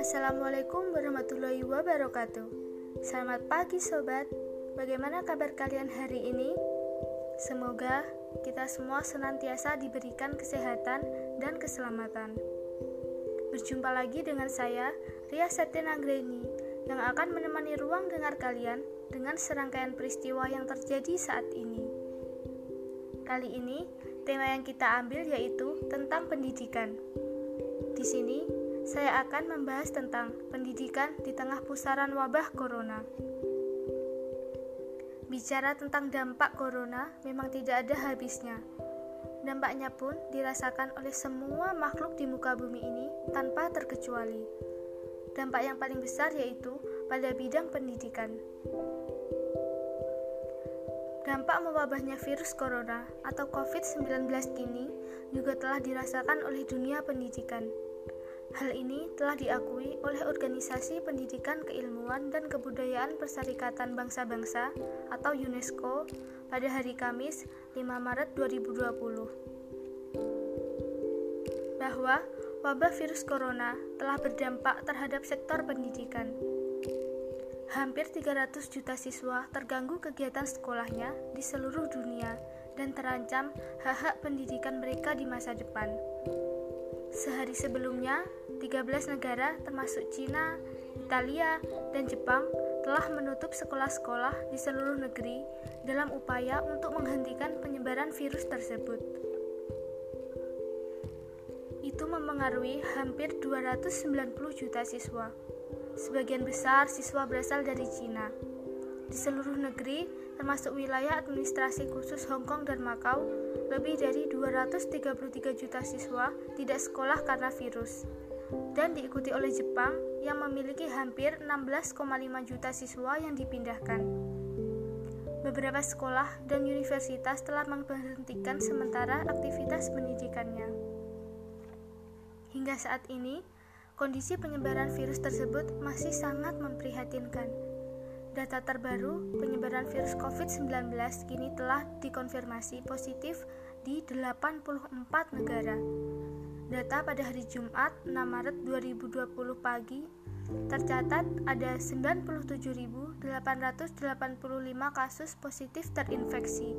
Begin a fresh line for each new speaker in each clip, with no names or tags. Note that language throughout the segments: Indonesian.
Assalamualaikum warahmatullahi wabarakatuh. Selamat pagi sobat. Bagaimana kabar kalian hari ini? Semoga kita semua senantiasa diberikan kesehatan dan keselamatan. Berjumpa lagi dengan saya, Ria Setin Anggreni, yang akan menemani ruang dengar kalian dengan serangkaian peristiwa yang terjadi saat ini. Kali ini, tema yang kita ambil yaitu tentang pendidikan. Di sini, saya akan membahas tentang pendidikan di tengah pusaran wabah corona. Bicara tentang dampak corona memang tidak ada habisnya. Dampaknya pun dirasakan oleh semua makhluk di muka bumi ini tanpa terkecuali. Dampak yang paling besar yaitu pada bidang pendidikan. Dampak mewabahnya virus corona atau COVID-19 kini juga telah dirasakan oleh dunia pendidikan. Hal ini telah diakui oleh Organisasi Pendidikan Keilmuan dan Kebudayaan Perserikatan Bangsa-Bangsa atau UNESCO pada hari Kamis 5 Maret 2020 bahwa wabah virus corona telah berdampak terhadap sektor pendidikan. Hampir 300 juta siswa terganggu kegiatan sekolahnya di seluruh dunia dan terancam hak-hak pendidikan mereka di masa depan. Sehari sebelumnya, 13 negara termasuk Cina, Italia, dan Jepang telah menutup sekolah-sekolah di seluruh negeri dalam upaya untuk menghentikan penyebaran virus tersebut. Itu mempengaruhi hampir 290 juta siswa. Sebagian besar siswa berasal dari Cina. Di seluruh negeri, termasuk wilayah administrasi khusus Hong Kong dan Makau, lebih dari 233 juta siswa tidak sekolah karena virus. Dan diikuti oleh Jepang yang memiliki hampir 16,5 juta siswa yang dipindahkan. Beberapa sekolah dan universitas telah memberhentikan sementara aktivitas pendidikannya. Hingga saat ini, kondisi penyebaran virus tersebut masih sangat memprihatinkan Data terbaru penyebaran virus COVID-19 kini telah dikonfirmasi positif di 84 negara. Data pada hari Jumat 6 Maret 2020 pagi tercatat ada 97.885 kasus positif terinfeksi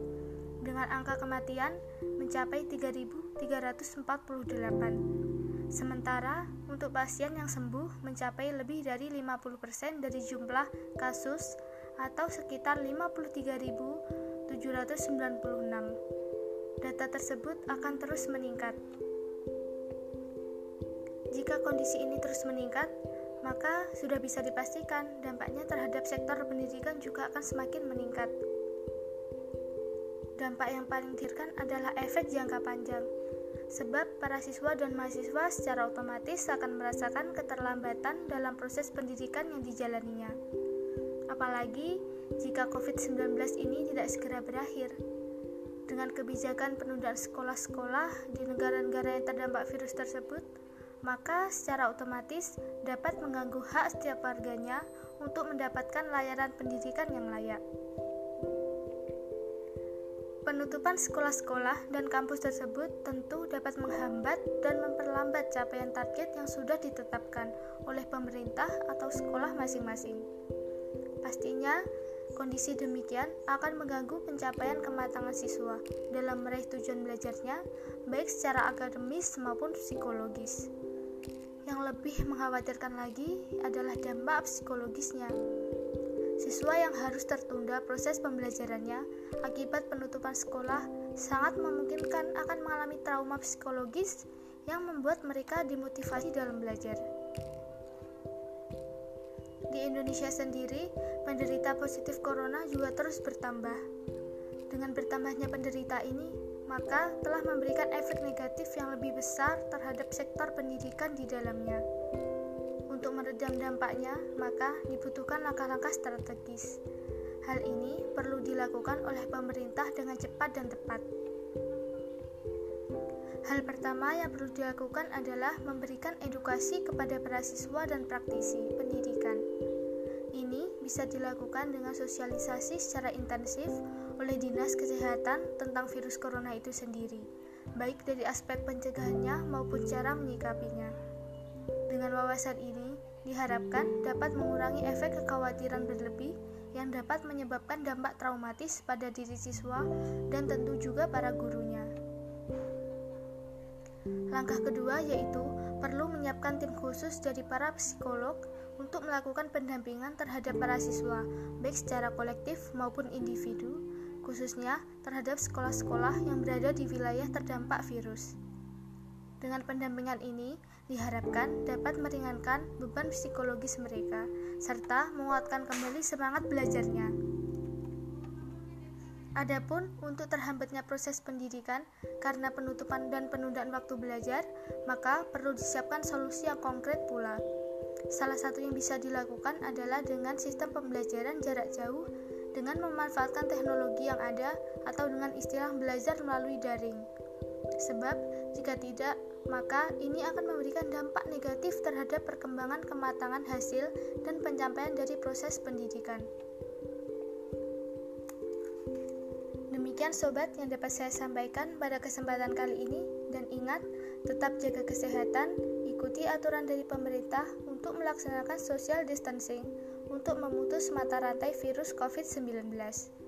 dengan angka kematian mencapai 3.348. Sementara untuk pasien yang sembuh mencapai lebih dari 50% dari jumlah kasus atau sekitar 53.796. Data tersebut akan terus meningkat. Jika kondisi ini terus meningkat, maka sudah bisa dipastikan dampaknya terhadap sektor pendidikan juga akan semakin meningkat. Dampak yang paling dirikan adalah efek jangka panjang sebab para siswa dan mahasiswa secara otomatis akan merasakan keterlambatan dalam proses pendidikan yang dijalaninya. Apalagi jika COVID-19 ini tidak segera berakhir. Dengan kebijakan penundaan sekolah-sekolah di negara-negara yang terdampak virus tersebut, maka secara otomatis dapat mengganggu hak setiap warganya untuk mendapatkan layanan pendidikan yang layak. Penutupan sekolah-sekolah dan kampus tersebut tentu dapat menghambat dan memperlambat capaian target yang sudah ditetapkan oleh pemerintah atau sekolah masing-masing. Pastinya, kondisi demikian akan mengganggu pencapaian kematangan siswa dalam meraih tujuan belajarnya, baik secara akademis maupun psikologis. Yang lebih mengkhawatirkan lagi adalah dampak psikologisnya Siswa yang harus tertunda proses pembelajarannya akibat penutupan sekolah sangat memungkinkan akan mengalami trauma psikologis yang membuat mereka dimotivasi dalam belajar. Di Indonesia sendiri, penderita positif corona juga terus bertambah. Dengan bertambahnya penderita ini, maka telah memberikan efek negatif yang lebih besar terhadap sektor pendidikan di dalamnya. Meredam dampaknya, maka dibutuhkan langkah-langkah strategis. Hal ini perlu dilakukan oleh pemerintah dengan cepat dan tepat. Hal pertama yang perlu dilakukan adalah memberikan edukasi kepada para siswa dan praktisi pendidikan. Ini bisa dilakukan dengan sosialisasi secara intensif oleh Dinas Kesehatan tentang virus corona itu sendiri, baik dari aspek pencegahannya maupun cara menyikapinya. Dengan wawasan ini, diharapkan dapat mengurangi efek kekhawatiran berlebih yang dapat menyebabkan dampak traumatis pada diri siswa dan tentu juga para gurunya. Langkah kedua yaitu perlu menyiapkan tim khusus dari para psikolog untuk melakukan pendampingan terhadap para siswa, baik secara kolektif maupun individu, khususnya terhadap sekolah-sekolah yang berada di wilayah terdampak virus. Dengan pendampingan ini, diharapkan dapat meringankan beban psikologis mereka serta menguatkan kembali semangat belajarnya. Adapun untuk terhambatnya proses pendidikan karena penutupan dan penundaan waktu belajar, maka perlu disiapkan solusi yang konkret pula. Salah satu yang bisa dilakukan adalah dengan sistem pembelajaran jarak jauh dengan memanfaatkan teknologi yang ada atau dengan istilah belajar melalui daring. Sebab, jika tidak, maka ini akan memberikan dampak negatif terhadap perkembangan kematangan hasil dan pencapaian dari proses pendidikan. Demikian sobat yang dapat saya sampaikan pada kesempatan kali ini dan ingat tetap jaga kesehatan, ikuti aturan dari pemerintah untuk melaksanakan social distancing untuk memutus mata rantai virus COVID-19.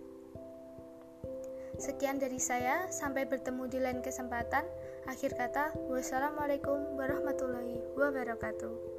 Sekian dari saya, sampai bertemu di lain kesempatan. Akhir kata, wassalamualaikum warahmatullahi wabarakatuh.